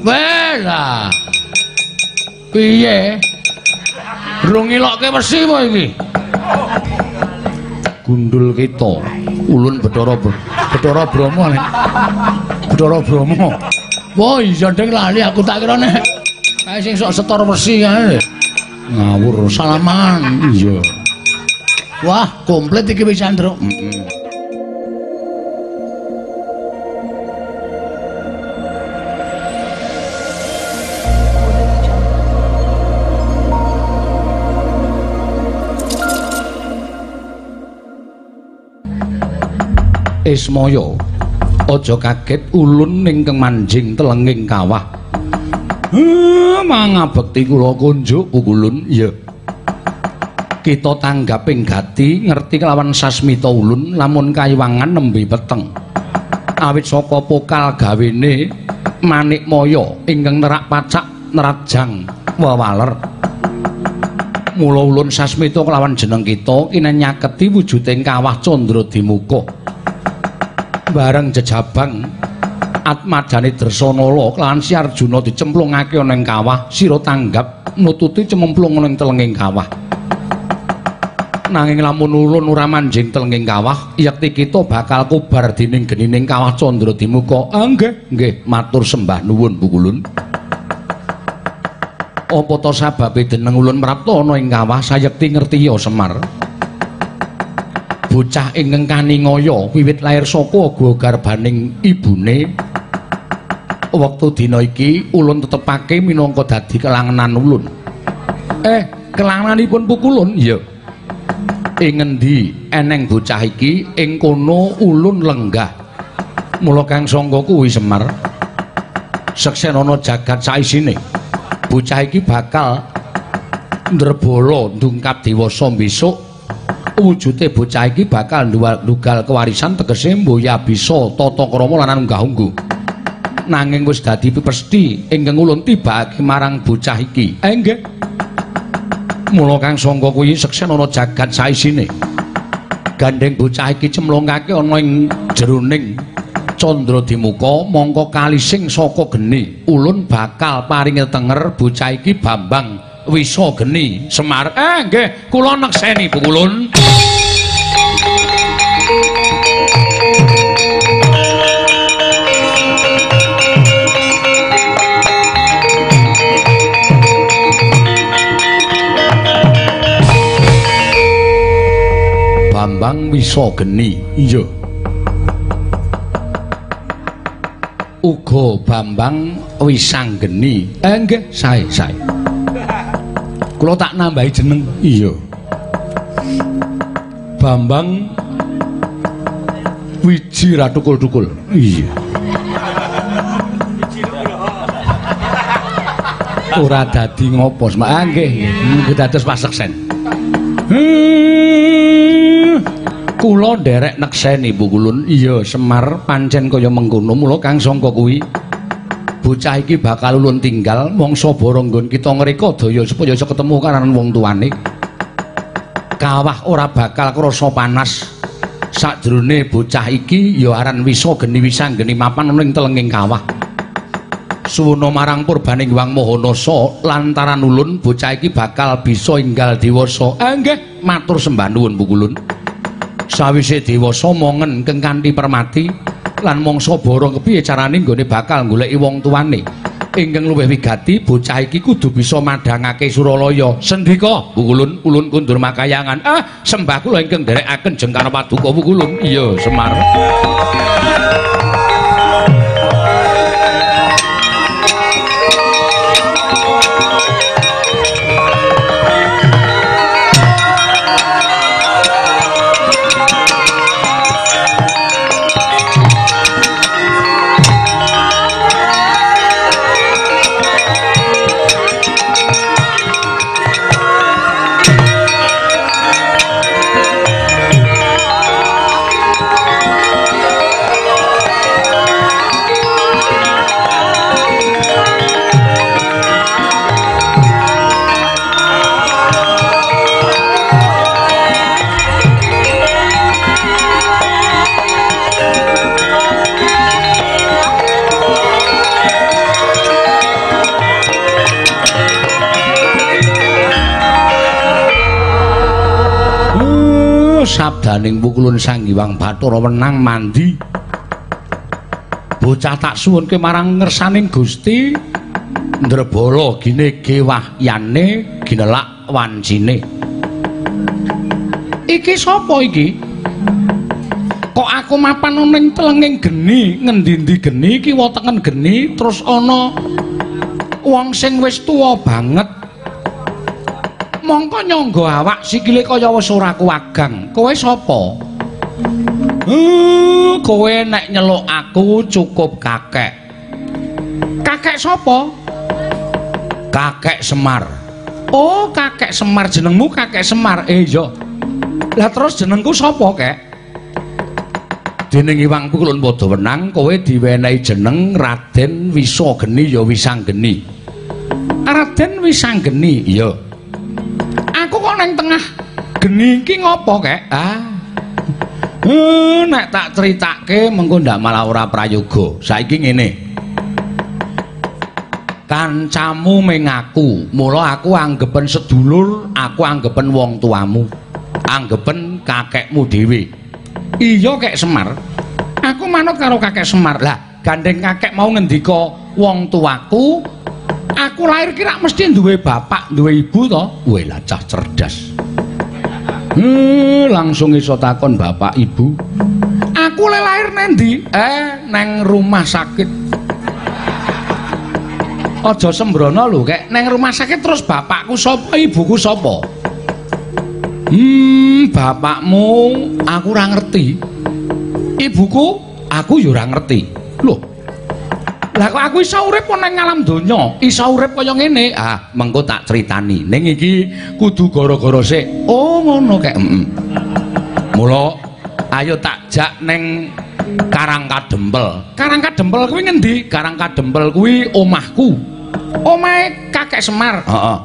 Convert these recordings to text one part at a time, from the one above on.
Wes ah. Piye? Rung ngilokke wesi apa iki? Gundul kita. Ulun Bathara Bathara Brahma. Bathara Brahma. Wah, iya ding lali aku tak kira nek kae sing sok setor wesi kae. Ngawur salaman. Iya. Wah, komplit iki wis Andro. Heeh. Ismaya. Aja kaget ulun ning kemanjing telenging kawah. Mangabekti kula kunjuk pukulun ya kita tanggaping gati ngerti kelawan sasmita ulun lamun kayiwangan nembe peteng. Awit saka pokal gawene manik moyo ingkang nerak pacak nerajang wawaler mula ulun sasmita kelawan jeneng kita kinanyaketi wujuding kawah candra dimuka bareng jejabang atmadane Dresanala kelawan Si Arjuna dicemplungake ana ing kawah sira tanggap nututi cemplung ana ing telenging kawah. Nanging lamun ulun ora manjing telenging kawah yekti kita bakal kubar dening genining kawah Candra Dimuka ah, nggih nggih matur sembah nuwun Bukulun apa to sababe deneng ulun mrapta ana ing kawah? Sayekti ngerti ya Semar bocah ingkang kaningaya wiwit lair saka garbaning ibune. Wektu dina iki ulun tetepake minangka dadi kelangenan ulun. Eh kelangenanipun pukulun iya. Ing ngendi eneng bocah iki? Ing kono ulun lenggah. Mula kang sangka kuwi semar. Seksenana jagat saisine. Bocah iki bakal ndrebala ndungkap dewasa besok wujude bocah iki bakal ndugal kewarisan tegese mboya bisa tata krama lan unggah-ungguh. Nanging wis dadi pepesti ingkang ulun tibake marang bocah iki. Eh nggih. Mula kang sangka kuwi seksenana jagat saisine. Gandeng bocah iki cemlungake ana ing jeroning Candra Dimuka mongko kalising saka geni ulun bakal paringi tenger bocah iki Bambang Wisa Geni Semar. Eh nggih, kula nekseni Bu Kulun. Bambang Wisa Geni. Iya. Uga Bambang Wisanggeni. Eh nggih, sae sae. Kula tak nambahi jeneng. Iya. Bambang Wiji Ratukul-tukul. Iya. Ora dadi ngopo, Mak. Ah nggih, nggih dados paseksen. Kula nderek nekseni Bu Kulun. Iya, Semar pancen kaya mengkono. Mula Kang Sangka kuwi bocah iki bakal ulun tinggal mongso boronggon kita ngreka daya supaya iso ketemu karan wong tuane. Kawah ora bakal krasa panas. Sakjroné bocah iki ya aran wisa geni wisang geni mapan ning telenging kawah. Suwuna marang purbaning Wang Mahanasa lantaran ulun bocah iki bakal bisa enggal dewasa. Eh nggih, matur sembah nuwun Bu Kulun. Sawise dewasa mongen keng kanthi permati lan mangsa bara kepiye carane nggone bakal goleki wong tuane? Ingkang luwih wigati bocah iki kudu bisa madhangake Suralaya. Sendika bukulun ulun kundur makayangan. Ah sembah kula ingkang nderekaken jengkar paduka bukulun iya Semar sabdaning pukulun Sang Hyang Bathara menang mandi. Bocah tak suwunke marang ngersaning Gusti Ndrebala gine gewahyane ginelak wancine. Iki sapa iki? Kok aku mapan ning telenging geni, ngendi-endi geni iki wetenge geni terus ana wong sing wis tuwa banget mongko nyangga awak sikile kaya wis ora kuwagang. Kowe sapa? Uh, kowe nek nyeluk aku cukup kakek. Kakek sapa? Kakek semar. Oh kakek semar. Jenengmu kakek semar? Eh iya. Lah terus jenengku sapa kek? Dening Iwang Pukulun padha wenang kowe diwenehi jeneng Raden Wisageni ya Wisanggeni. Raden Wisanggeni iya kok nang tengah? Geni. Iki ngopo kek? Ah. Uh, nek tak critake mengko ndak malah ora prayoga. Saiki ngene. Kancamu mengaku mula aku anggepen sedulur aku anggepen wong tuamu. Anggepen kakekmu dhewe. Iya kek Semar. Aku manut karo kakek Semar. Lah gandeng kakek mau ngendika wong tuaku aku lahir kira mesti duwe bapak duwe ibu to weh cah cerdas hmm, langsung iso takon bapak ibu aku le lahir nendi eh neng rumah sakit aja sembrono lho kek neng rumah sakit terus bapakku sapa ibuku sapa Hmm, bapakmu aku ora ngerti. Ibuku aku ya ora ngerti. Loh. Lah kok aku iso urip nang alam donya? Iso urip kaya ngene? Ah, mengko tak critani. Ning iki kudu gara-gara sik. Oh, ngono kek. Heeh. Mula ayo tak jak ning Karang Kadempel. Karang Kadempel kuwi ngendi? Karang Kadempel kuwi omahku. Omahe Kakek Semar. Heeh.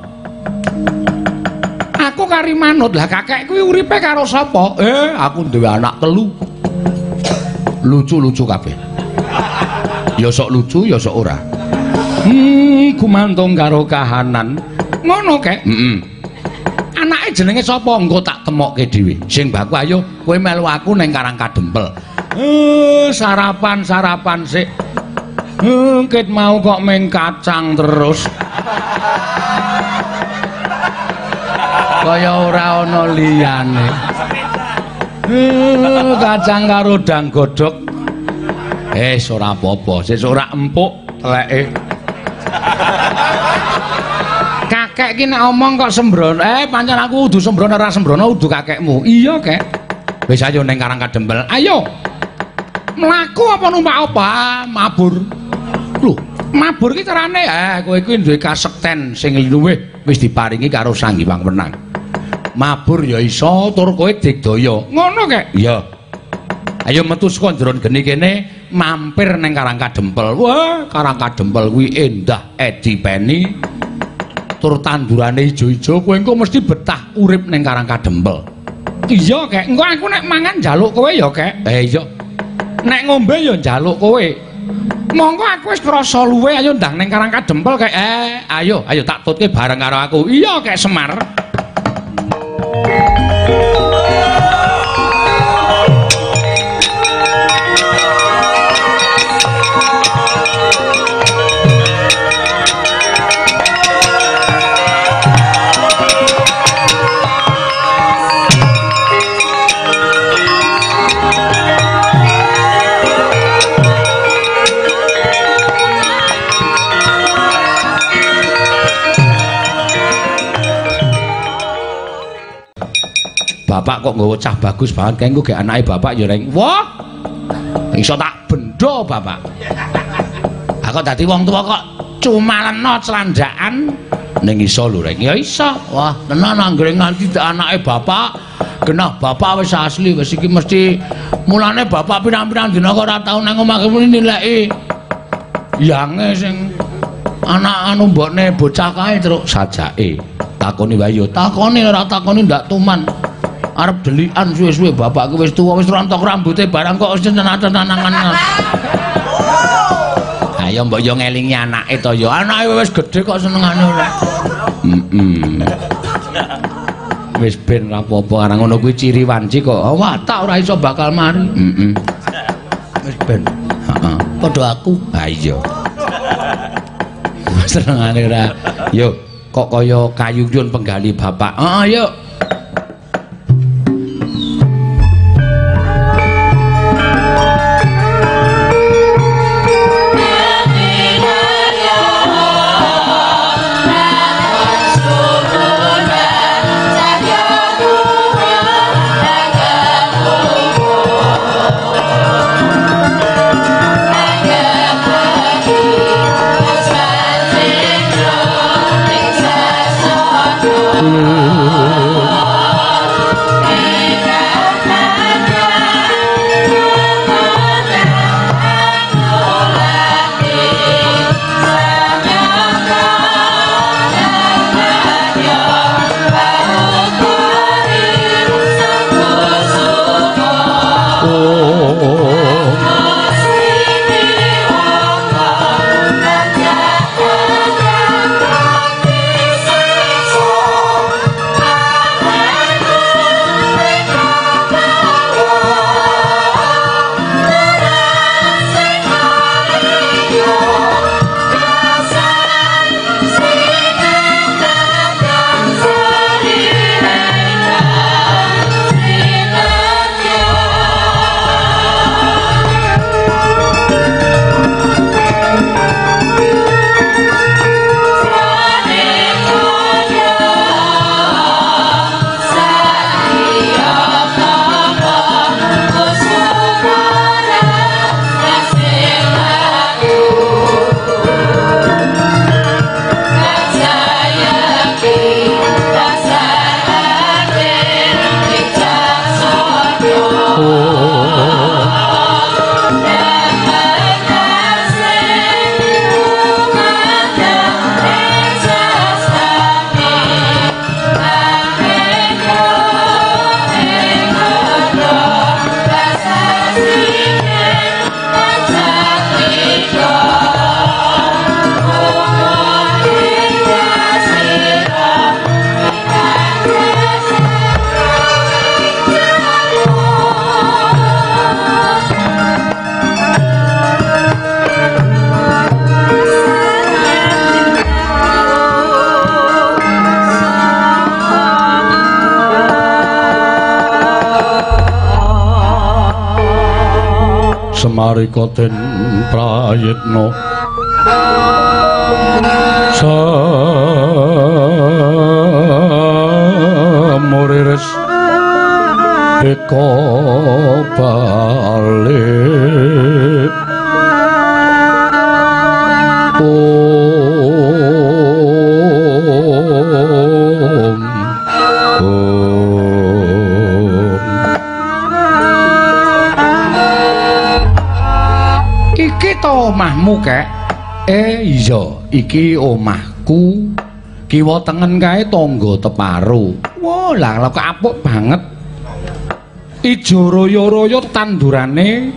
aku kari manut lah kakek kuwi uripe karo sapa eh aku duwe anak telu lucu-lucu kabeh ya sok lucu ya sok ora? Hmm gumantung karo kahanan. Ngono kek. Heeh anake jenenge sapa? Engko tak temokke dhewe. Sing baku ayo kowe melu aku ning karang kadempel. Eh sarapan sarapan sik Ngkit mau kok meng kacang terus. kaya ora ana liyane. Uh, kacang karo dang godhog. Eh, ora apa-apa, sesuk ora empuk teleke. Kakek ki nek omong kok sembrono, eh pancen aku kudu sembrono ora sembrono kudu kakekmu. Iya, Kek. Wis ayo ning Karang Kadempel. Ayo. Mlaku apa numpak apa? Mabur. Lho, mabur ki carane eh kowe kuwi duwe kasekten sing luwih wis diparingi karo Sang Hyang Wenang. mabur ya iso tur kowe digdaya ngono kek iya ayo metu saka jero geni kene mampir ning Karang Kadempel wah Karang Kadempel kuwi endah edi peni tur tandurane ijo-ijo kowe engko mesti betah urip ning Karang Kadempel iya kek. Engko aku nek mangan njaluk kowe ya kek. Eh iya. Nek ngombe ya njaluk kowe. Monggo aku wis krasa luwe ayo ndang ning Karang Kadempel kek. Eh ayo ayo tak tutke bareng karo aku. Iya kek Semar bapak kok nggawa cah bagus banget kae engko ge anake bapak ya reng. Wah. Iso tak bendo bapak. Aku dadi wong tuwa kok cumaleno celandakan ning iso lho reng. Ya iso. Wah, tenan anggere nganti anake bapak genah bapak wis asli wis iki mesti mulane bapak pirang-pirang dina kok ora tau nang omah kene nileki yange sing anak anu mbokne bocah kae terus sajake takoni wae yo takoni ora takoni ndak tuman arep delikan suwe-suwe bapakku wis tuwa wis rontok rambuté barang kok wis tenan-tenanangan. Ayo mbok yo ngelingi anake to yo. Anake wis gedhe kok senengane ora. Heeh. Wis ben ora apa-apa arang ngono kuwi ciri wanci kok. Wah, tak ora iso bakal mari. Heeh. Wis ben. Heeh. Padha aku. Ha iya. Senengane ora. Yo, kok kaya kayuyun penggali bapak. Heeh, yuk. Semarika den prayitna samurires eko balik omahmu kek? Eh iya. Iki omahku. Kiwa tengen kae tangga teparo wah lah kok apuk banget. Ijo royo-royo tandurane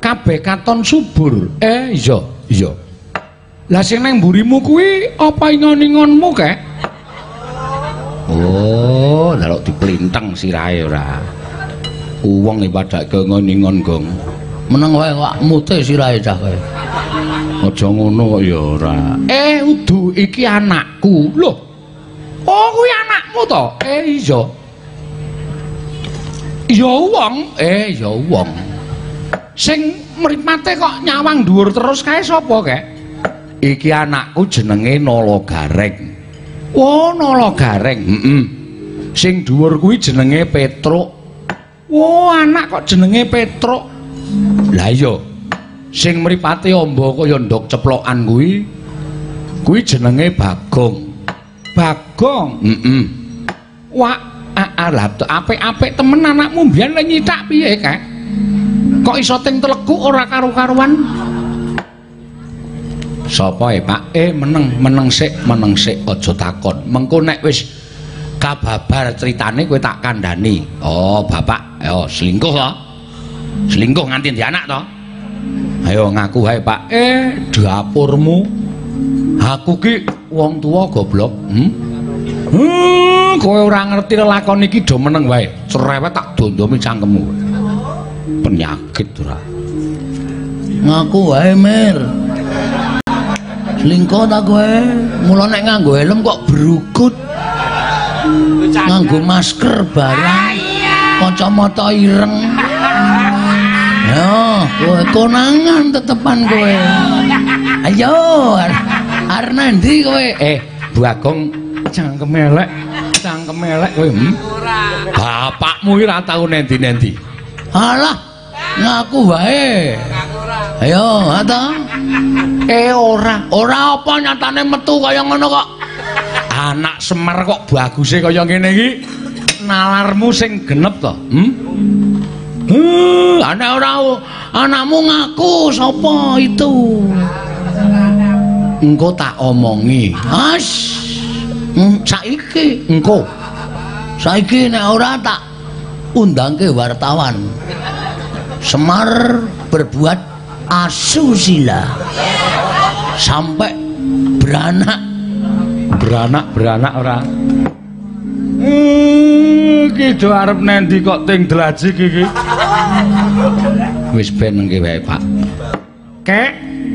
kabeh katon subur. Eh iya iya. Lah sing nang mburimu kuwi apa ingon-ingonmu kek? Oh lah kok diplinteng sirahe ora? Uwong iki padake ngon-ingon gong meneng wae kok mute sirahe cah kowe. Aja ngono kok ya ora. Eh udu iki anakku. Lho oh kuwi anakmu to? Eh iya. Iya wong eh iya wong. Sing mripate kok nyawang dhuwur terus kae sapa kek? Iki anakku jenenge Nala Gareng. Oh Nala Gareng heeh. Sing dhuwur kuwi jenenge Petruk. Oh anak kok jenenge Petruk Lah iya. Sing mripate amba kaya ndok ceplokan kuwi kuwi jenenge Bagong. Bagong. Heeh. Wah, alah apik-apik temen anakmu mbiyen lek nyithak piye, Kak? Kok iso teng telekuk ora karo-karuan? Sapa e, Pak? Eh, meneng, meneng sik, meneng sik, aja takon. Mengko nek wis kababar critane kowe tak kandhani. Oh, Bapak, yo selingkuh to? Selingkuh nganti di anak toh ayo ngaku hai pak eh dapurmu aku ki wong tua goblok hmm? Hmm, kowe ora ngerti lelakon iki do meneng wae. Cerewet tak dondomi cangkemmu. Penyakit ora. Ngaku wae, Mir. Selingkuh ta kowe? Mula nek nganggo helm kok berukut. Nganggo masker barang. Kacamata ireng. Yo, kowe konangan tetepan kowe. Ayo, arep ndi kowe? Eh, Bu Agong cangkem elek, cangkem elek kowe. Hmm? Bapakmu iki ora tau nendi-nendi. Alah, ngaku wae. Ayo, ata. Eh ora, Ora apa nyatane metu kaya ngono kok. anak Semar kok baguse kaya ngene iki. Nalarmu sing genep to. Hmm? Huh, ana ora anakmu ngaku sapa itu? Engko tak omongi. As. Hmm, saiki Engko saiki nek ora tak undangke wartawan. Semar berbuat asusila. Sampai beranak beranak-beranak ora. Hmm, iki do arep nendi kok ting dlajik iki. Wis ben nggih wae, Pak. Kek,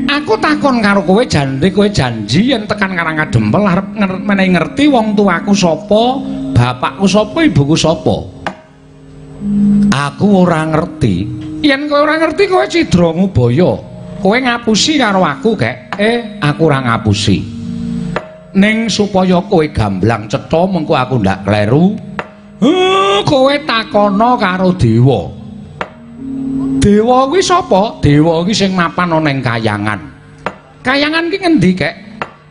aku takon karo kowe janji kowe janji yen tekan Karangkadempel arep nger menehi ngerti wong tuaku sapa, bapakku sapa, ibuku sapa. Aku ora ngerti. Yen kowe ora ngerti kowe cidra ngubaya. Kowe ngapusi karo aku, Kek. Eh, aku ora ngapusi. ning supaya kowe gamblang cetha mengko aku ndak kleru uh, kowe takono karo dewa dewa kuwi sapa? Dewa kuwi sing mapan ana ning kayangan. Kayangan ki ngendi kek?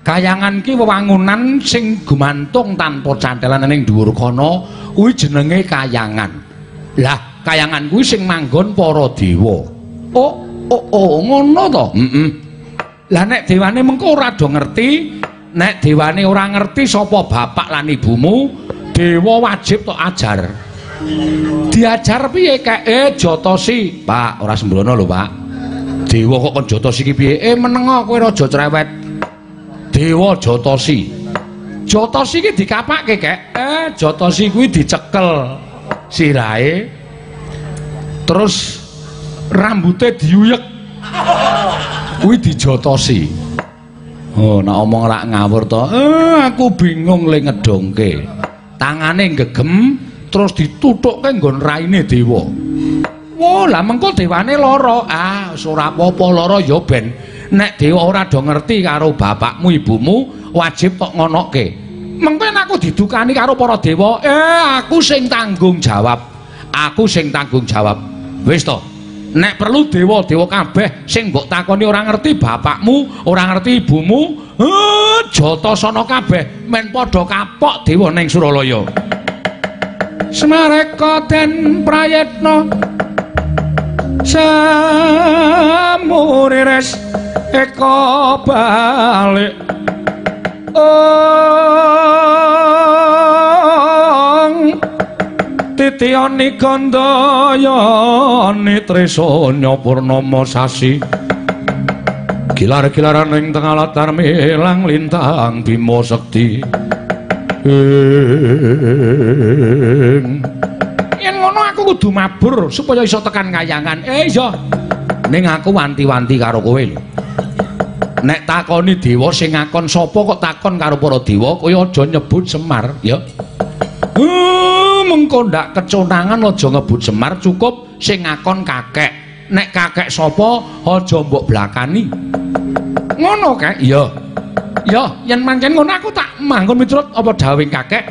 Kayangan ki wewangunan sing gumantung tanpa cantelan ning dhuwur kono kuwi jenenge kayangan. Lah kayangan kuwi sing manggon para dewa. Oh oh oh ngono to? Heeh lah nek dewane mengko ora do ngerti nek dewane ora ngerti sapa bapak lan ibumu dewa wajib tok ajar diajar piye kek eh jotosi pak ora sembrono lho pak. Dewa kok kon jotosi ki piye? Eh menengo kowe aja cerewet. Dewa jotosi jotosi ki dikapake kek eh jotosi kuwi dicekel sirahe. Terus rambute diuyek. Kuwi dijotosi Oh, nak omong rak ngawur to. Eh, aku bingung le ngedongke. Tangane gegem terus ditutukke nggon raine dewa. Wah, lah mengko dewane lara. Ah, ora apa-apa lara ya ben nek dewa ora do ngerti karo bapakmu ibumu, wajib tok ngonoke. Mengko aku didukani karo para dewa, eh aku sing tanggung jawab. Aku sing tanggung jawab. Wis to. nek perlu dewa-dewa kabeh sing mbok takoni ora ngerti bapakmu, ora ngerti ibumu, eh Jatasana kabeh men padha kapok dewa ning Suralaya. Smareka den prayetna. Samurires eka balik. Ong titiani gandayani trisanya purnama sasi. Gilar-gilaran ing tengah latar milang lintang bima sekti yen ngono aku kudu mabur supaya iso tekan kayangan eh iya ning aku wanti-wanti karo kowe lho nek takoni dewa sing ngakon sapa kok takon karo para dewa kowe aja nyebut Semar ya Uh, mengko ndak keconangan aja ngebut Semar cukup sing ngakon kakek. Nek kakek sapa aja mbok blakani. Ngono kek? Iya. Ya, yen mangken ngono aku tak manggon miturut apa dawing kakek.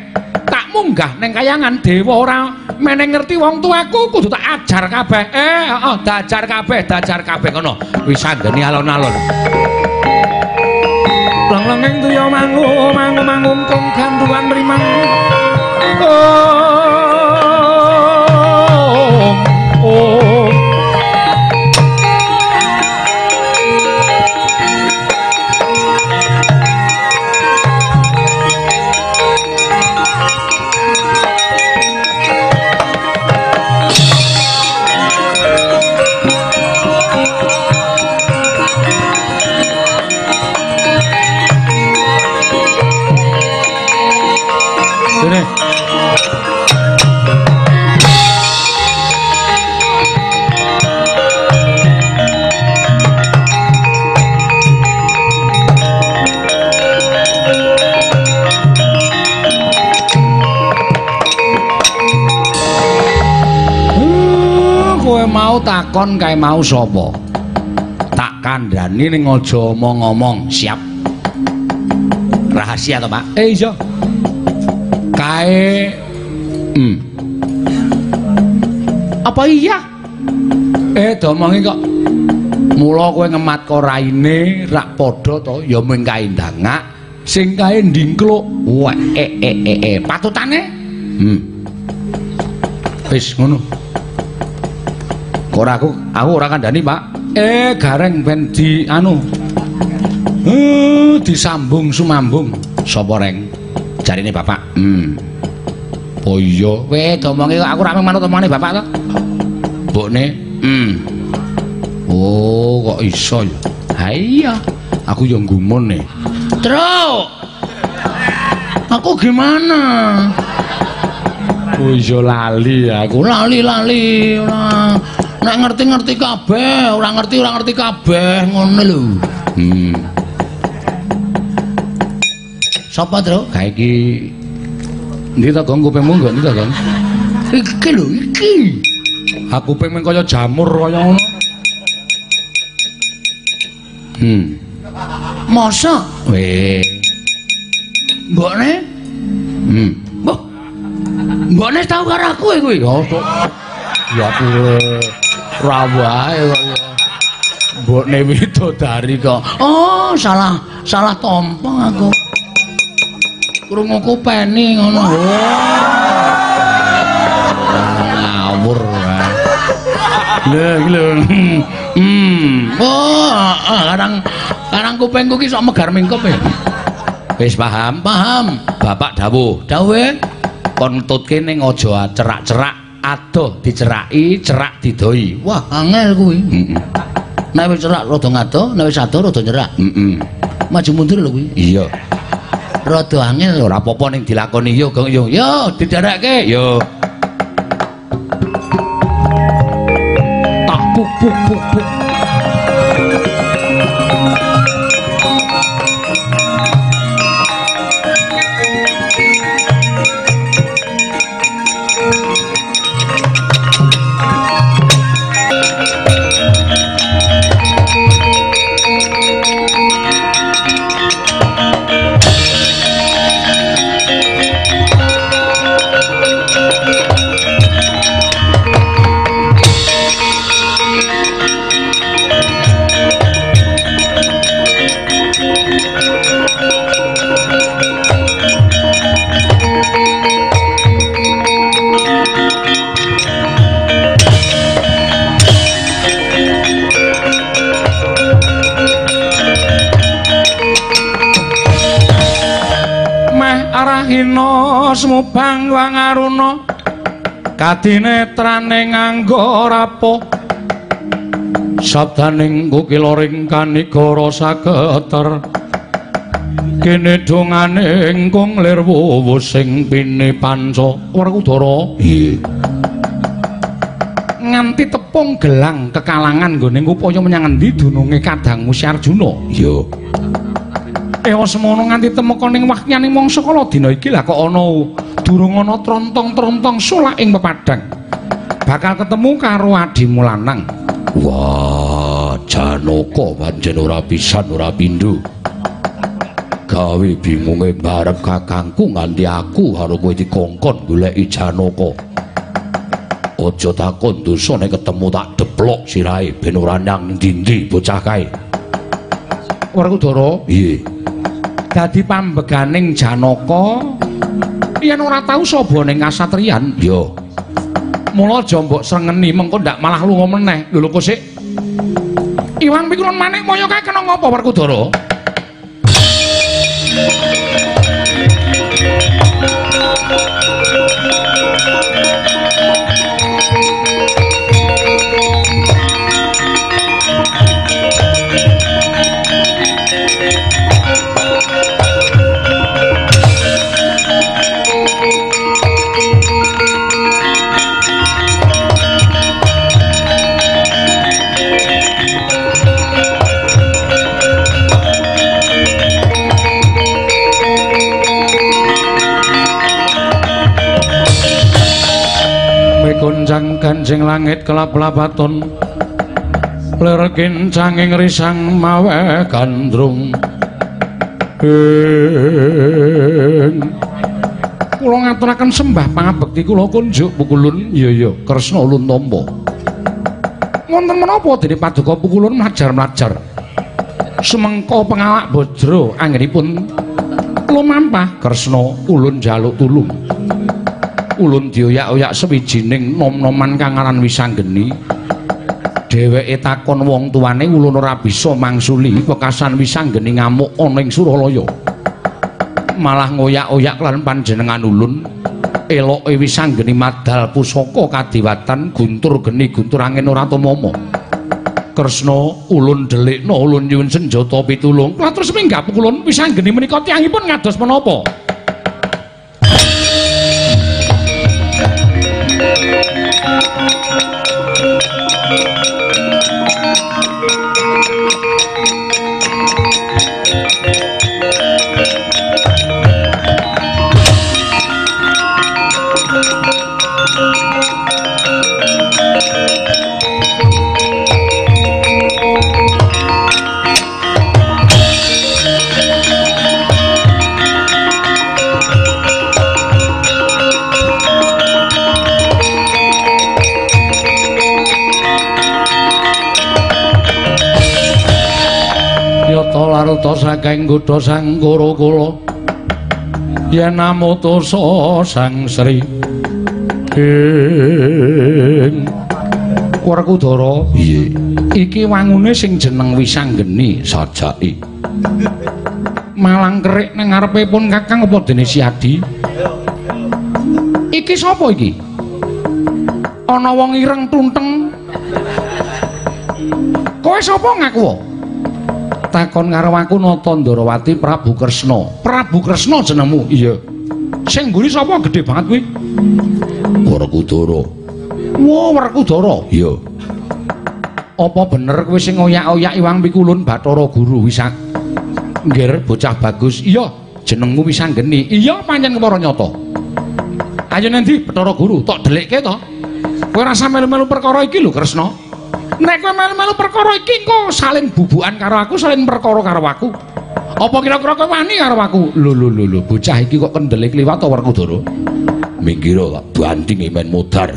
Tak munggah ning kayangan dewa ora meneng ngerti wong tuaku kudu tak ajar kabeh. Eh, heeh, dajar kabeh, dajar kabeh ngono. Wis anggeni alon-alon. Lang-langing tuya mangu, mangu mangung kong ganduan rimang. Oh. Takon kae mau sapa? Tak kandhani ning aja omong-omong. Siap. Rahasia to, Pak? Eh iya. Kae Hmm. Apa iya? Eh, domongi kok. Mula kowe ngemat kok raine rak padha to ya mung kae ndangak sing kae ndingkluk. Wah, eh eh eh eh patutane? Hmm. Wis ngono. Ora aku aku ora kandhani, Pak. Eh, gareng ben di anu. Eh, disambung sumambung. Sapa reng? Jarine Bapak. Hmm. Oh iya, weh domongi aku ra manut omongane bapak to. Mbokne, hmm. Oh, kok iso ya? Ha iya, aku yo gumun nih. Truk. Aku gimana? Oh iya lali aku. Lali-lali ora. Nek ngerti-ngerti kabeh, ora ngerti ora ngerti kabeh ngono lho. Hmm. Sapa, Truk? Kae iki Ndi ta gong kupingmu nggo ndi ta gong? Iki lho, iki. Aku pengen kaya jamur kaya ngono. Hmm. Masa Weh. mbokne? Hmm. Mbok. Mbokne tau karo aku kuwi. Ya to. Ya aku ra wae kaya mbokne widodari kok. Oh, salah salah tompong aku. Krunguku peni ngono. ngawur wae. Lha iki lho. Hmm. Oh, ah, kadang kadang kupingku ki sok megar mingkup e. Wis paham? Paham? Bapak dawuh, Dawe kon nututke ning aja cerak-cerak, adoh diceraki, cerak didoi. Wah, angel kuwi. Heeh. Nek wis cerak rada ngadoh, nek wis adoh rada nyerak. Heeh. Maju mundur lho kuwi. Iya. Rada angel. Ora apa-apa ning dilakoni yo, Gong yo. Yo, didereke. Yo. Kadinetrane nganggo rapo sabdaning kukiloring kanigara sageter. Kene dongane ingkung lir wuwus sing pine panca. Werkudara Iya. nganti tepung gelang kekalangan nggone upaya menyang endi dununge kadangmu Si Arjuna? Iya. Ewa semono nganti temeka ning wakyaning mangsa kala dina iki. Lah kok ana durung ana trontong-trontong sulak ing pepadang. Bakal ketemu karo adimu lanang. Wah, Janaka pancen ora pisan ora pindho. Gawe bingunge barep kakangku nganti aku karo kowe dikongkon goleki Janaka. Aja takon dosa nek ketemu tak deplok sirahe ben ora nang ndi-ndi bocah kae. Werkudara, Piye? dadi pambeganing Janaka yen ora tau saba ning kasatriyan, Yo, mula aja mbok srengeni mengko ndak malah lunga meneh. Lho kok sik. Iwang pikulun manik moyo kae kena ngapa Werkudara? Ganjing langit kelap-lapaton lir kincanging risang mawe gandrung. Ing. Kula ngaturaken sembah pangabekti kula kunjuk pukulun. Iya iya. Kresna ulun tampa wonten menapa dene paduka pukulun mlajar-mlajar? Semengko pengawak bojro anggenipun lumampah kresna ulun jaluk tulung ulun dioyak-oyak sewijining nom-noman kang aran wisanggeni. Dheweke takon wong tuane ulun ora bisa mangsuli wekasan wisanggeni ngamuk ana ing Suralaya. Malah ngoyak-oyak lan panjenengan ulun eloke wisanggeni madal pusaka kadiwatan guntur geni guntur angin ora tamama Kresna ulun delikna ulun nyuwun senjata pitulung. Kula terus minggah pukulun wisanggeni menika tiyangipun ngados menapa Laruta saking kutha sang kula. Yen namutusa sang Sri. Ing. Werkudara Piye? iki wangune sing jeneng Wisanggeni sajaki. Malang kerik ning ngarepipun Kakang apa dene Siadi Iki sapa iki? Ana wong ireng tunteng. Kowe sapa ngaku? Takon karo aku Nata Ndarawati Prabu Kresna. Prabu Kresna jenengmu? Iya. Sing mburi sapa gedhe banget kuwi? Werkudara. Wah, Werkudara. Iya. Apa bener kowe sing ngoyak-oyak Iwang Pikulun Bathara Guru Wisak? Nggir, bocah bagus. Iya, jenengmu Wisanggeni. Iya, pancen kepara nyata. Ayo nendi Bathara Guru, tok delikke to. Kowe rasa melu-melu perkara iki lho, Kresna. Nek kowe melu-melu perkara iki engko saling bubukan karo aku, saling perkara karo aku. Apa kira-kira kowe wani karo aku? Lho lho lho bocah iki kok kendele kliwat to Werkudara? Minggir tak banting men modar.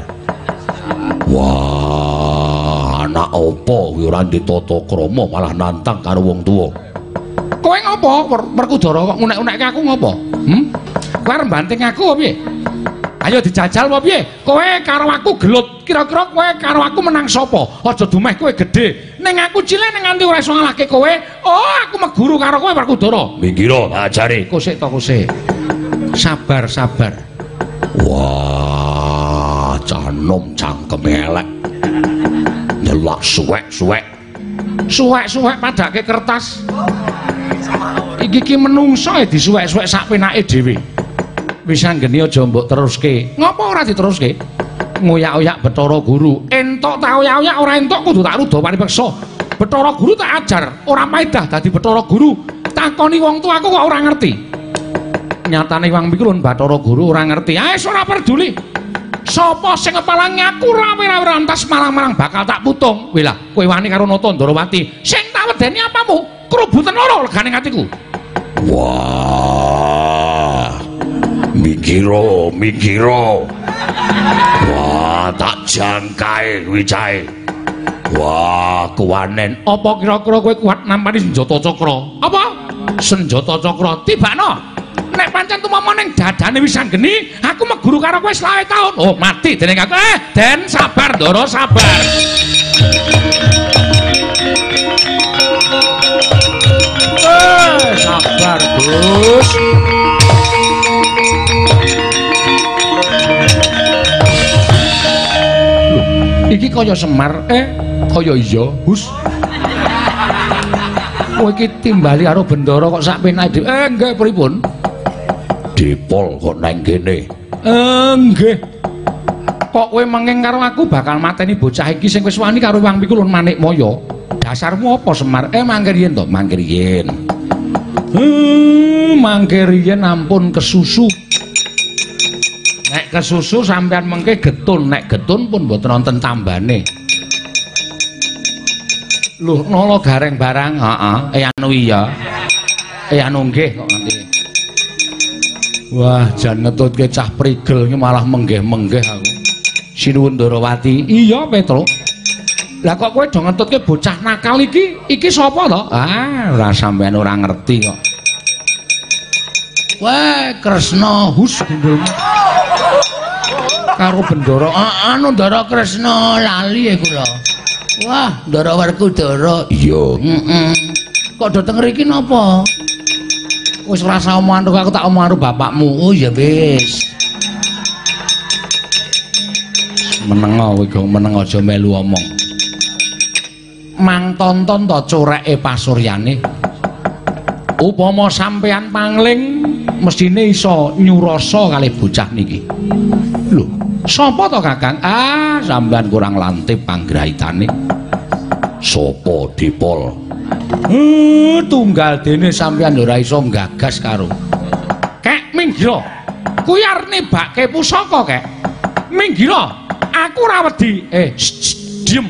Wah, anak apa kuwi ora ditata krama malah nantang karo wong tuwa. Kowe ngopo? Wer- Werkudara kok ngunek-unekke aku ngopo? Hm? Kowe banting aku piye? Ayo dijajal apa piye? Kowe karo aku gelut. Kira-kira kowe karo aku menang sapa? Aja dumeh kowe gedhe. Ning aku cilik ning nganti ora iso ngalahke kowe. Oh, aku meguru karo kowe Werkudara. Minggir tak ajari. Kusik to kusik. Sabar, sabar. Wah, canom cangkem elek. Nyelak suwek-suwek. Suwek-suwek padake kertas. Iki ki menungso disuwek-suwek sak penake dhewe. Wis anggeni aja mbok teruske. Ngopo ora diteruske? Ngoyak-oyak Bathara Guru. Entuk ta oyak-oyak ora entuk kudu tak rudo paripeksa. Bathara Guru tak ajar, ora maedah dadi Bathara Guru. Takoni wong tuaku kok ora ngerti. Nyatane Wang Pikulun Bathara Guru ora ngerti. Wis ora peduli. Sapa sing ngepalangi aku rawe-rawe rantas marang-marang bakal tak putung. Wih lah, kowe wani karo Nata Ndarawati. Sing tak wedeni apamu? Kerubutan loro legane atiku. Wah. Mikiro, mikiro. Wah, tak jangkae kuwi cahe. Wah, kuwanen. Apa kira-kira kowe kuat nampani senjata cakra? Apa? Senjata cakra tibakno. Nek pancen tumama ning dadane wis anggeni, aku meguru karo kowe selawe taun. Oh, mati dening aku. Eh, Den sabar, Ndara, sabar. Eh, sabar, Gus. Iki kaya Semar, eh kaya iya, Gus. Kowe iki timbali karo bendara kok sak dhewe. Eh, nggih pripun? Depol kok nang kene. Eh, nggih. Kok kowe menging karo aku bakal mateni bocah iki sing wis wani karo Wang Pikulun Manik Maya. Dasarmu apa Semar? Eh mangkir yen to, mangkir yen. Hmm, mangkir yen ampun kesusu. Nek kesusu sampean mengke getun, nek getun pun mboten wonten tambane. Lho, nolo gareng barang, heeh. Eh anu iya. Eh anu nggih kok nganti. Wah, jan ngetutke cah prigel malah menggeh-menggeh aku. Sinuwun Ndorowati. Iya, Petro. Lah kok kowe do ngetutke bocah nakal iki? Iki sapa to? Ah, ora sampean ora ngerti kok. Wah, Kresna hus gundulmu. Karo Bendoro, ah, anu Ndara Kresna lali ya kula. Wah, Ndara Werkudara. Iya. Heeh. Kok dateng mriki napa? Wis rasa omongan aku tak omongan karo bapakmu. Oh ya wis. Menengo kowe gong menengo aja melu omong. Mang tonton to coreke pasuryane. Upama sampean pangling mestine iso nyurasa kali bocah niki. Lho, sapa to Kakang? Ah, sampean kurang lantip panggrahitane. Sopo Dipol? Uh, tunggal dene sampeyan ora iso gagas karo. Kek Minggiro. Kuwi arep nebake pusaka, Kek. Minggiro, aku ora wedi. Eh, diem.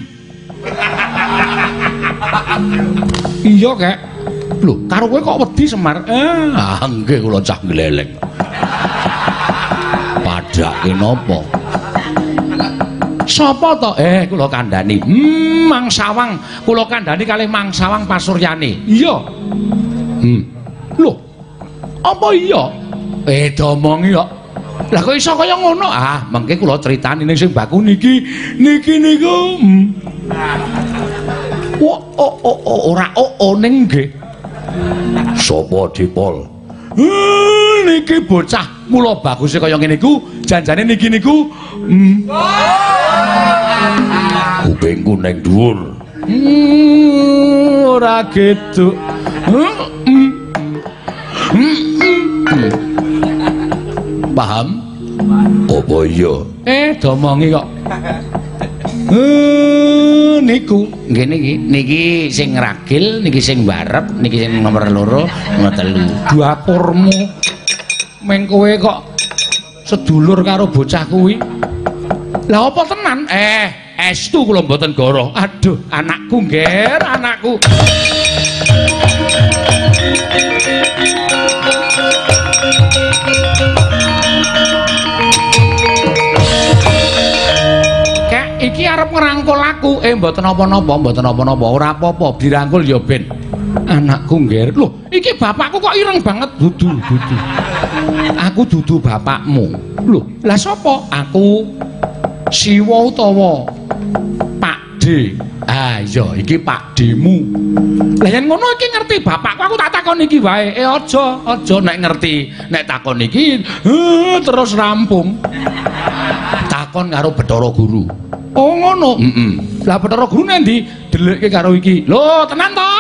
iya, Kek. Lho, karo kowe kok wedi Semar? Eh, Ah, nggih kula cah gleleng. Padake napa? Sapa to? Eh, kula kandhani. Hmm, Mang Sawang, kula kandhani kalih Mang Sawang Pasuryane. Iya. Hmm. Lho. Apa iya? Eh, domongi kok. Lah kok iso kaya ngono? Ah, mengke kula critani ning sing baku niki. Niki niku. Hmm. Oh, oh, oh, oh, ora oh, oh ning nggih. Sopo Dipol? Hmm, niki bocah mula baguse kaya ngene iku, janjane niki niku. Hmm. Kupingku ning dhuwur. Hmm, ora gitu. Hmm, hmm. Hmm, hmm. Paham? Apa iya? Eh, domongi kok. Eh, niku nggih niki niki sing ragil niki sing barep niki sing nomor loro nomor telu dapurmu meng kowe kok sedulur karo bocah kuwi lah apa tenan eh estu kula mboten goro aduh anakku ngger anakku Kek iki arep ngrangkul aku. Eh mboten napa-napa, mboten napa-napa. Ora apa-apa, dirangkul ya ben. Anakku ngger. Loh, iki bapakku kok ireng banget. Dudu, dudu. Aku dudu bapakmu. Loh, lah sapa? Aku Siwa utawa Pak D. Ah iya, iki Pak D-mu. Lah yen ngono iki ngerti bapakku aku tak takon iki wae. Eh aja, aja nek ngerti. Nek takon iki eh, terus rampung. takon karo Bathara Guru. Oh ngono. Heeh. Lah Bathara Guru nendi? Delikke karo iki. Lho, tenan to?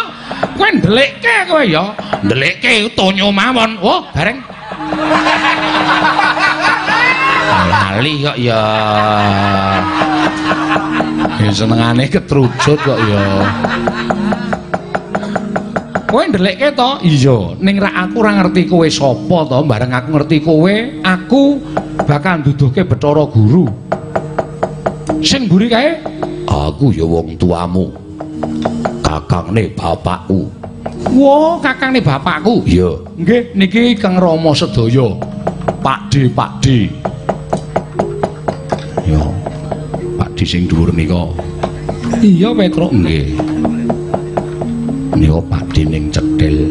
Kowe ndelikke kowe ya. Ndelikke tonyo mawon. Oh, bareng. Lali kok ya. Ya senengane ketrujut kok ya. Kowe ndelikke to? Iya, ning rak aku ora ngerti kowe sapa to, bareng aku ngerti kowe, aku bakal nduduhke Bathara Guru. Sing mburi kae? Aku ya wong tuamu. Kakangne bapakku. Wo, kakangne bapakku. Iya. Nggih, niki Kang Rama sedaya. Pak D, Pak D. Ya. Pak D sing dhuwur nika. Iya, Petro. Nggih. Nika Pak D ning cedhil.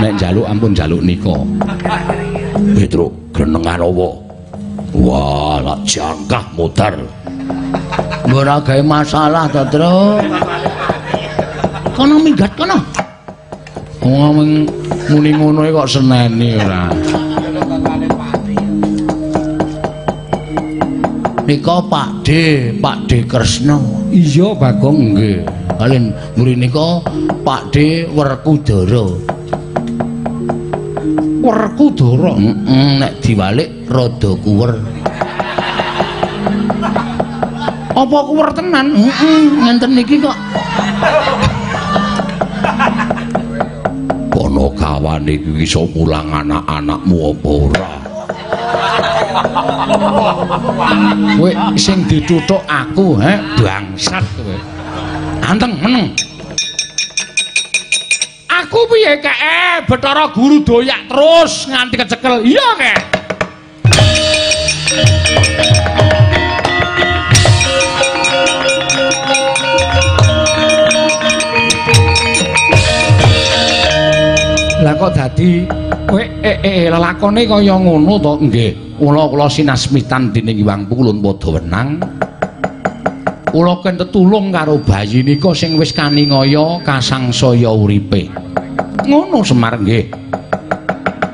Nek njaluk ampun njaluk nika. Petro, genengan apa? Wah, lak jangkah mutar. Ora gawe masalah to, Tru. Kono minggat kono. Wong muni ngono kok seneni ora. Nika Pak D, Pak D Kresna. Iya, Bagong nggih. Kalian muri nika Pak D Werkudara. Werkudara? Heeh, nek diwalik rada kuwer. Apa kuwer tenan? Heeh, ngenten niki kok. Ponokawan lawane iki iso mulang anak-anakmu apa ora? Kowe sing dituthuk aku, he, bangsat kowe. Anteng meneng. Aku piye kek? Eh, Bathara Guru doyak terus nganti kecekel. Iya kek. Kok dadi kowe eh eh lelakone kaya ngono to? Nggih. Kula kula sinasmitan dening Iwang Pulun padha wenang. Kula ken tetulung karo bayi nika sing wis kaningaya kasangsaya uripe. Ngono Semar nggih.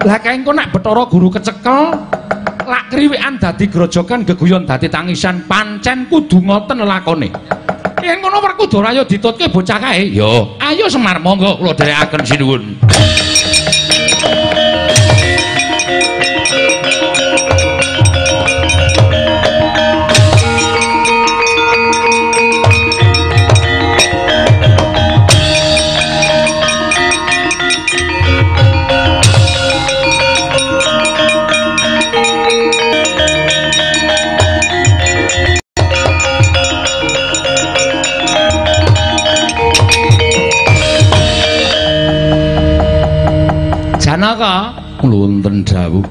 Lah kaengko nek Bathara Guru kecekel lak kriwikan dadi grojogan geguyon dadi tangisan pancen kudu ngoten lelakone. Yen ngono Werkudara ayo ditutke bocah kae. Yo, ayo Semar monggo kula dherekaken sinuwun. Janaka Wonten dawuh.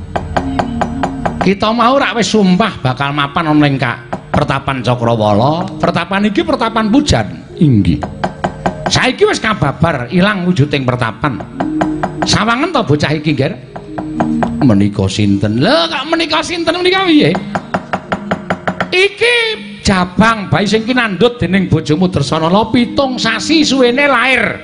kita mau rak wis sumpah bakal mapan ana ning Kak Pertapan Cakrawala. Pertapan iki pertapan pujan. Inggih. Saiki wis kababar ilang wujuding pertapan. Sawangen to bocah iki, Ger? Menika sinten? Lho, kok menika sinten menika piye? Iki Jabang bayi sing kinandhut dening bojomu Dersanala pitung sasi suwene lair.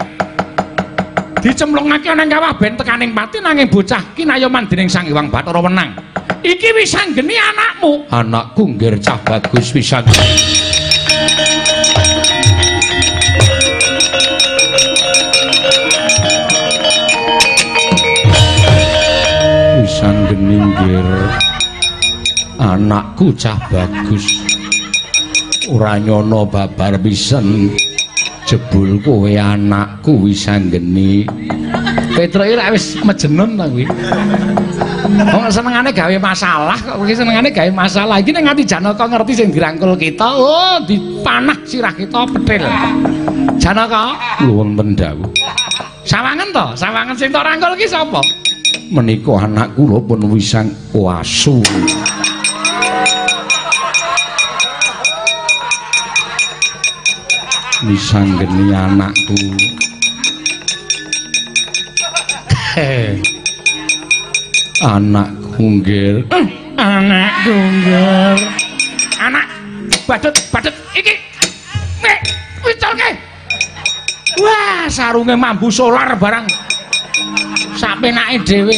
Dicemplungake ana ing kawah ben tekaning pati nanging bocah kinayoman dening Sang Hyang Bathara Wenang. Iki wis anggeni anakmu. Anakku ngger cah bagus pisan. Pisan geni ngger. Anakku cah bagus. Ora nyono babar pisan. Jebul kowe anakku wis anggeni. Petruk iki wis mejenun ta kuwi. Wong senengane gawe masalah kok iki senengane gawe masalah. Iki nek nganti Janaka ngerti sing dirangkul kita, oh dipanah sirah kita petil. Janaka, Wonten dawuh. sawangen to? Sawangen sing tok rangkul iki sapa? Menika anak kula pun wisang wasu. Wisang geni anakku. Eh, Anakku nggih. anak. Anak badut badut iki. Nek wicolke. Wah, sarunge mambu solar barang. Sak penake dhewe.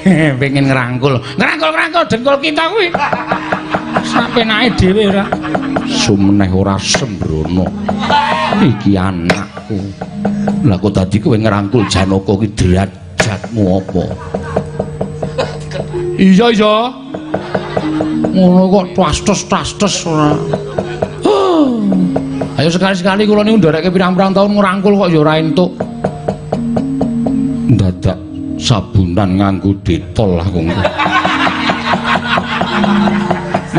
Pengen ngerangkul. Ngerangkul-ngerangkul dengkul kita kuwi. Sak penake dhewe ora. Sumeneh ora sembrono. Iki anakku. Lah kok dadi kowe ngrangkul Janaka ki derajatmu apa? Iya iya. Ngono kok tastes-tastes ora. Huh. Ayo sekali-sekali kula niku ndereke pirang-pirang tahun ngrangkul kok ya ora entuk. Dadak sabunan nganggo detol aku.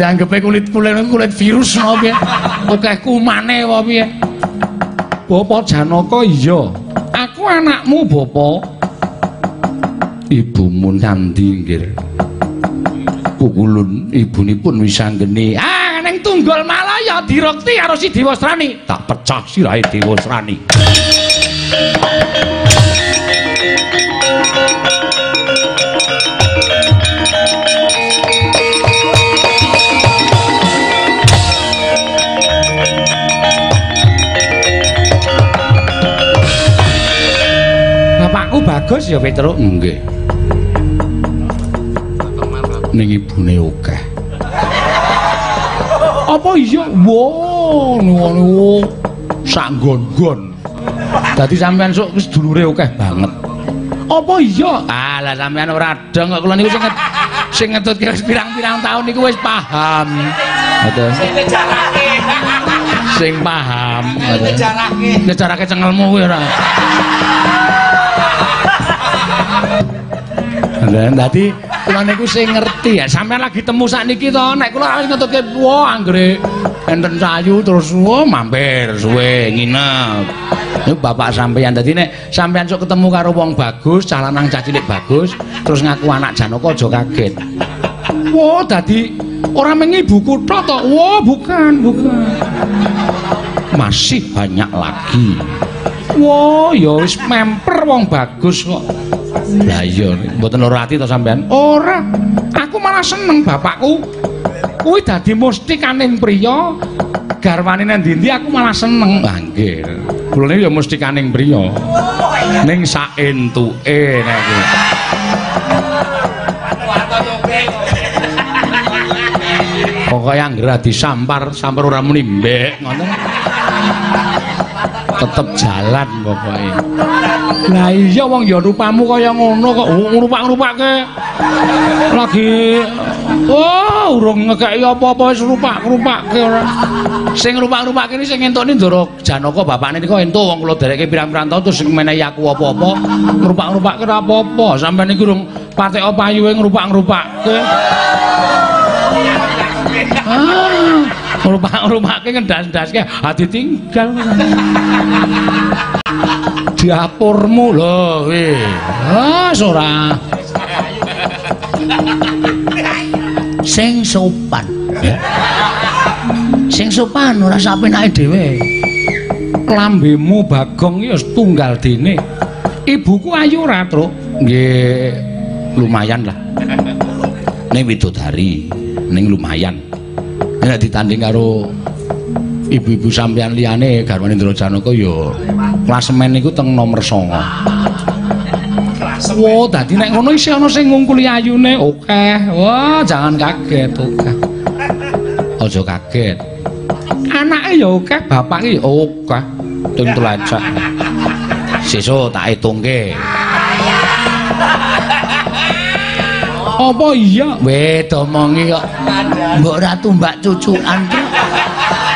Dianggepe kulit-kulit kulit virus apa piye? Akeh kumane apa piye? Bapak Janaka iya. Aku anakmu, Bapak. Ibumu nandi nggih. Kukulun ibunipun wis anggeni. Ah, ning tunggal Malaya direkti karo si Dewasrani. Tak pecah sirahe Dewasrani. Bapakku bagus ya Petruk. Nggih. Ning ibune akeh. Apa iya? Wo, ngono. Sak nggon-nggon. Dadi sampean sok wis dulure akeh banget. Apa iya? Alah sampean ora dong kok kula niku sing sing ngetutke wis pirang-pirang taun niku wis paham. Ngoten. Sing paham. Ngejarake. Ngejarake cengelmu kuwi ora. Dadi kula niku sing ngerti ya. Sampeyan lagi temu sakniki to, nek kula wis ngetuke wah anggere enten sayu terus wah mampir suwe nginep. Niku bapak sampeyan dadi nek sampeyan sok ketemu karo wong bagus, cah lanang cah cilik bagus, terus ngaku anak Janaka aja kaget. Wah, dadi ora mung ibuku tok to. Wah, bukan, bukan. Masih banyak lagi. Wah, ya wis memper wong bagus kok. Lah iya, mboten lara ati to sampean? Ora. Aku malah seneng bapakku. Kuwi dadi mustikaning priya. Garwane nang ndi aku malah seneng. Lah nggih. Kula niku ya mustikaning priya. Ning saentuke nek kuwi. Pokoke anggere disampar, sampar ora muni mbek ngoten. Tetep jalan pokoke. Lah iya wong ya rupamu kaya ngono kok ngrupak-ngrupake. Lagi oh urung ngekeki apa-apa wis rupak-ngrupake ora. Sing rupak-ngrupake iki sing entukne Ndara Janaka bapakne niku entuk wong kula dereke pirang-pirang taun terus menehi aku apa-apa ngrupak-ngrupake ora apa-apa. Sampeyan iki urung patek payuhe ngrupak-ngrupake. Ah, ngrupak-ngrupake ngendas-ndaske ati tinggal. Dapurmu lho, weh. Ah, ora. Sing sopan. Sing sopan ora sapenake dhewe. Lambemu Bagong ya tunggal dene. Ibuku ayu ora, Truk? Nggih, lumayan lah. Ning widodari, ning lumayan. Nek ditanding karo ibu-ibu sampeyan liyane garwane Ndra Janaka ya klasemen niku teng nomor 9. Wah, dadi nek ngono isih ana sing ngungkuli ayune, oke. Wah, jangan kaget, oke. Aja kaget. Anake ya oke, bapake ya oke. Tung telacak. Sesuk tak hitungke. Apa iya? Weh, domongi kok. Mbok ratu mbak cucukan.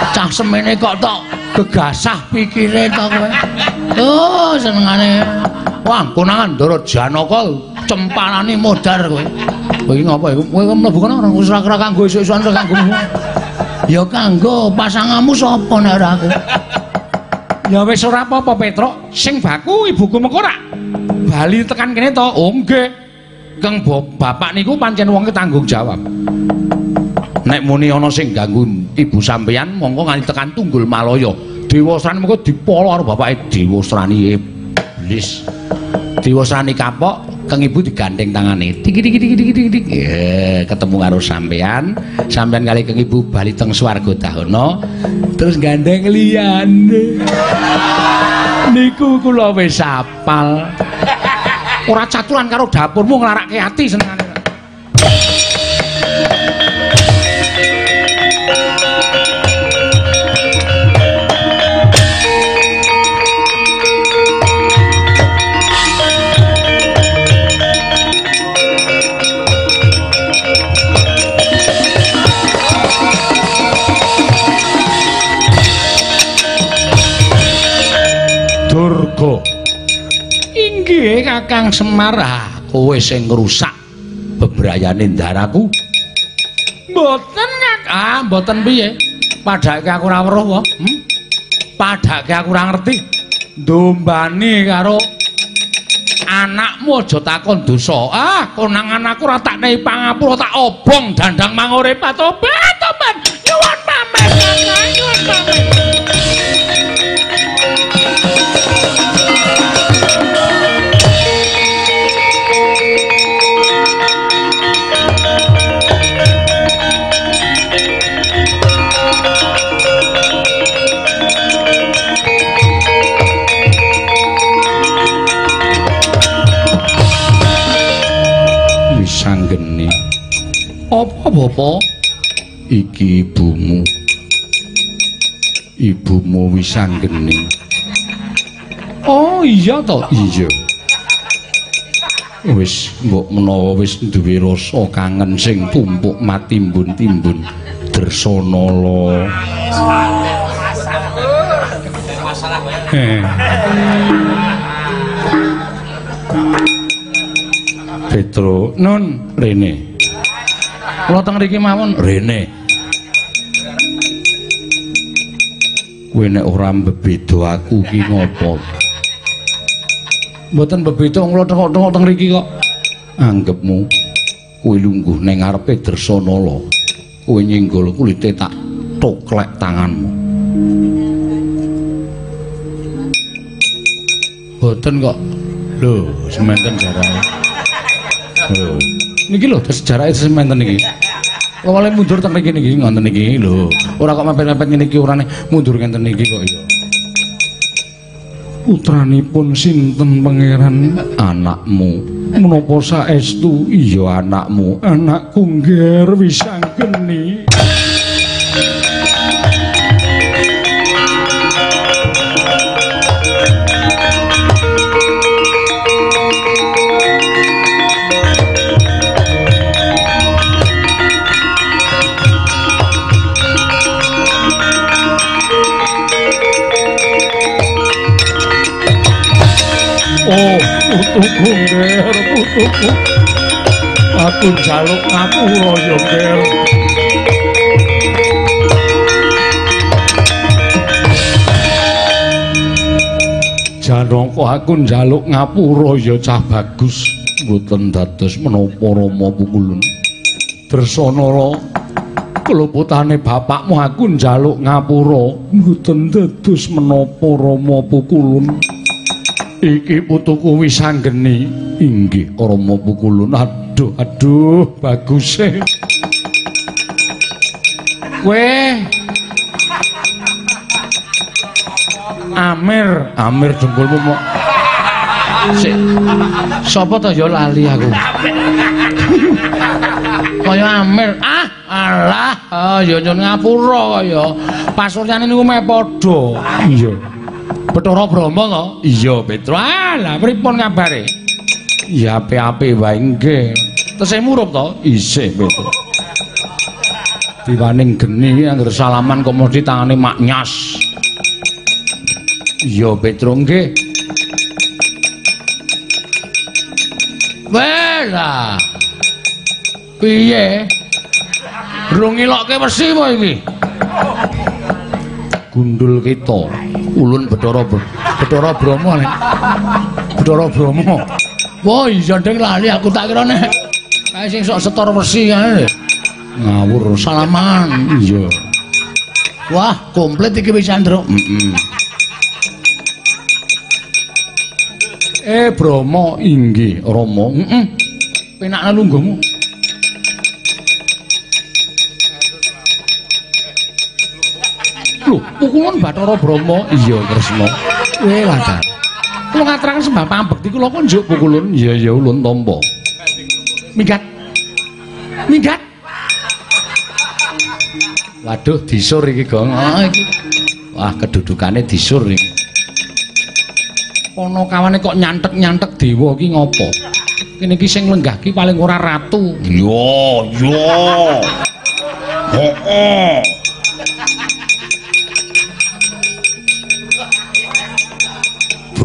Cah semene kok tok gegasah pikire to kowe. Oh, senengane. Wah, konangan Ndara Janaka cempanane modar kowe. Kowe ngapa iku? Kowe mlebu kono ora wis ora kanggo esuk-esukan ora kanggo. Ya kanggo pasanganmu sapa nek ora aku? Ya wis ora apa-apa Petruk, sing baku ibuku mengko ora. Bali tekan kene to. Oh nggih. Kang bapak niku pancen wong tanggung jawab. Nek muni ana sing ganggu ibu sampeyan monggo nganti tekan Tunggul Malaya. Dewasrani mengko dipolo karo bapake Dewasrani iblis. Dewasrani kapok kang ibu digandeng tangane. Tik tik tik tik tik tik. Ketemu karo sampeyan, sampeyan kali kang ibu bali teng swarga dahana terus gandeng liyane. Niku kula wis apal. Ora caturan karo dapurmu nglarake ati senengane. Inggih Kakang Semar, kowe sing ngrusak bebrayane ndaraku. Mboten. Ah, mboten piye? Padhake aku ora weruh, wa. Hmm? Padhake aku ora ngerti. Ndombani karo anakmu aja takon dosa. Ah, konangan aku ora tak nehi pangapura, tak obong dandang manguripat. Tobat, Bapak? Iki ibumu. Ibumu wis anggene. Oh iya to? Iya. Wis mbok menawa wis duwe rasa kangen sing tumpuk matimbun-timbun Dersanala. Eh. Petro, Nun, rene. Kula teng mriki mawon. Rene. Kowe nek ora mbebeda aku ki ngopo? Mboten bebeda kula tengok-tengok teng mriki kok. Anggepmu kowe lungguh ning ngarepe Dresanala. Kowe nyenggol kulite tak toklek tanganmu. Boten kok. Lho, sementen jarane. Lho, Niki lho sejarah sementen niki. Awale mundur teng mriki niki ngoten niki lho. Ora kok mepet-mepet ngene iki urane mundur ngenten niki kok iya. Putranipun sinten pangeran anakmu menapa saestu iya anakmu anakku ngger wisanggeni. Putuku. Aku jaluk ngapura ya, Nger. Janaka aku njaluk ngapura ya cah bagus. mboten dados menapa Rama pukulun Dresanala keluputane bapakmu aku njaluk ngapura. Mboten dados menapa Rama pukulun. Iki putuku wisanggeni. inggih Rama pukulun Aduh, aduh, bagus e. Kowe Amir, Amir jempolmu mok. Sik. Sapa to ya lali aku. Kaya Amir. Ah, alah, oh, ya nyun ngapura kaya. Pasuryane niku meh padha. Iya. Bathara Brahma to? Iya, Petro. Alah, pripun kabare? Ya ape-ape wae nggih. Tesih murup to? Isih, Petro. Diwaning geni anggere salaman kok mesti tangane maknyas. Iya, Petro nggih. Wela. Piye? Rung ngilokke wesi apa iki? Gundul kita. Ulun Bathara Bathara Brahma. Le. Bathara Brahma. Wah, iya ndeng lali aku tak kira nek kae sing sok setor wesi kae. Ngawur salaman. Iya. Wah, komplit iki wis Andro. Heeh. Eh, Brahma inggih, Rama. Heeh. Penakna lungguhmu. Lho, pukulan Bathara Brahma. Iya, Kresna. Eh, lancar. Kula ngaturaken sembah pambekti kula kok njuk pukulun. Iya, ya ulun tampa. Minggat. Minggat. Waduh, disur iki, Gong. Ah, iki. Wah, kedudukane disur iki. Ana kawane kok nyantek-nyantek dewa iki ngopo? Kene iki sing lenggah paling ora ratu. yo yo heeh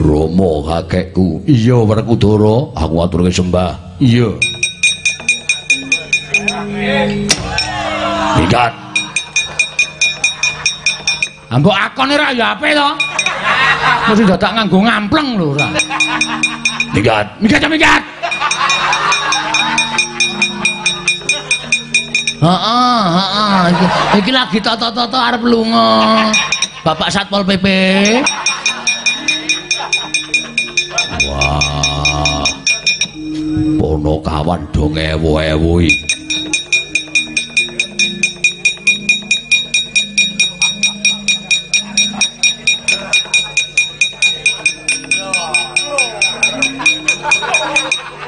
Bromo kakekku Iya, Werkudara aku aturke sembah Iya. minggat Ambok akone ra ya ape to? Mesti dadak nganggo ngampleng lho ora. minggat Minggat minggat. Heeh, heeh. Iki, lagi toto-toto arep lunga. Bapak Satpol PP. Pono kawan dong ewo-ewo iki.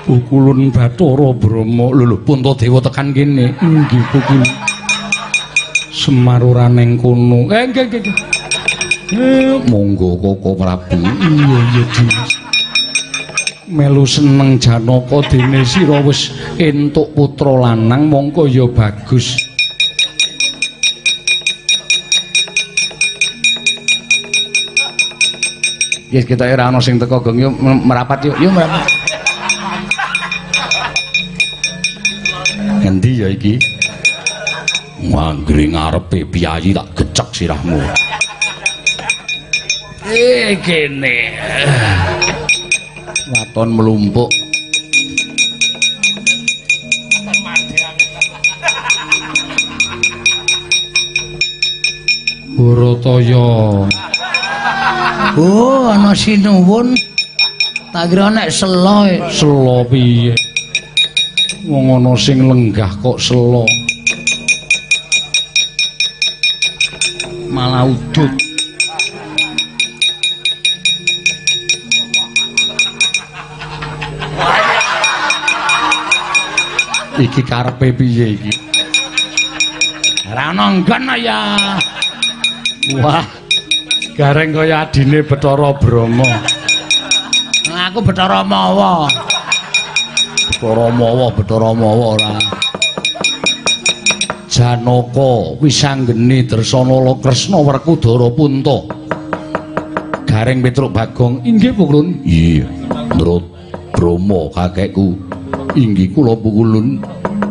Pukulun Bathara Brahma. Lho lho Puntadewa tekan kene. Nggih, Pukul. Semar ora ning kono. Eh, nggih. nggih. Eh, monggo koko prabu iya iya Dimas. Melu seneng Janaka dene sira wis entuk putra lanang mongko ya bagus. Yes, kita ora ana sing teko gong yuk merapat yuk, yuk merapat. Endi ya iki? Manggri ngarepe piyayi tak gecek sirahmu. Eh kene. Waton melumpuk. Burataya. Oh, ana sinuwun. Tak kira nek selo. Selo piye? Wong ana sing lenggah kok selo. Malah udut. Iki karepe piye iki? Ora ana nggon ya. Wah. Gareng kaya adine Bathara Brahma. Aku Bathara Mawa. Bathara Mawa, Bathara Mawa ora. Janaka wisanggeni Dresana Kresna Werkudara Punta. Gareng Petruk Bagong inggih pukulun. Iya, menurut Bromo kakekku. Inggih kula pukulun.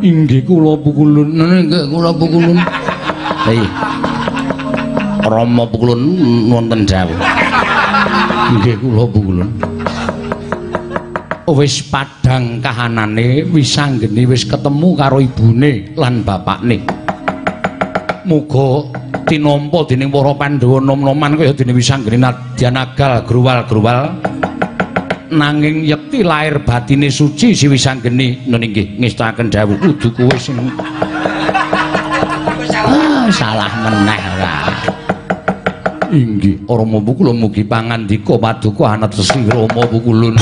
Inggih kula pukulun. Nggih kula pukulun. Hei. Rama pukulun wonten dawuh. Inggih kula pukulun. Wis padhang kahanane wisanggeni wis ketemu karo ibune lan bapakne. Muga tinampa dening para Pandhawa nom-noman kaya dene wisanggeni nadyanagal gruwal-gruwal. Nanging yekti lahir batine suci si wisanggeni nun inggih ngestaken dawuh kudu kowe sing ah, salah meneh ora inggih rama bukulun mugi pangandika paduka anatesi rama bukulun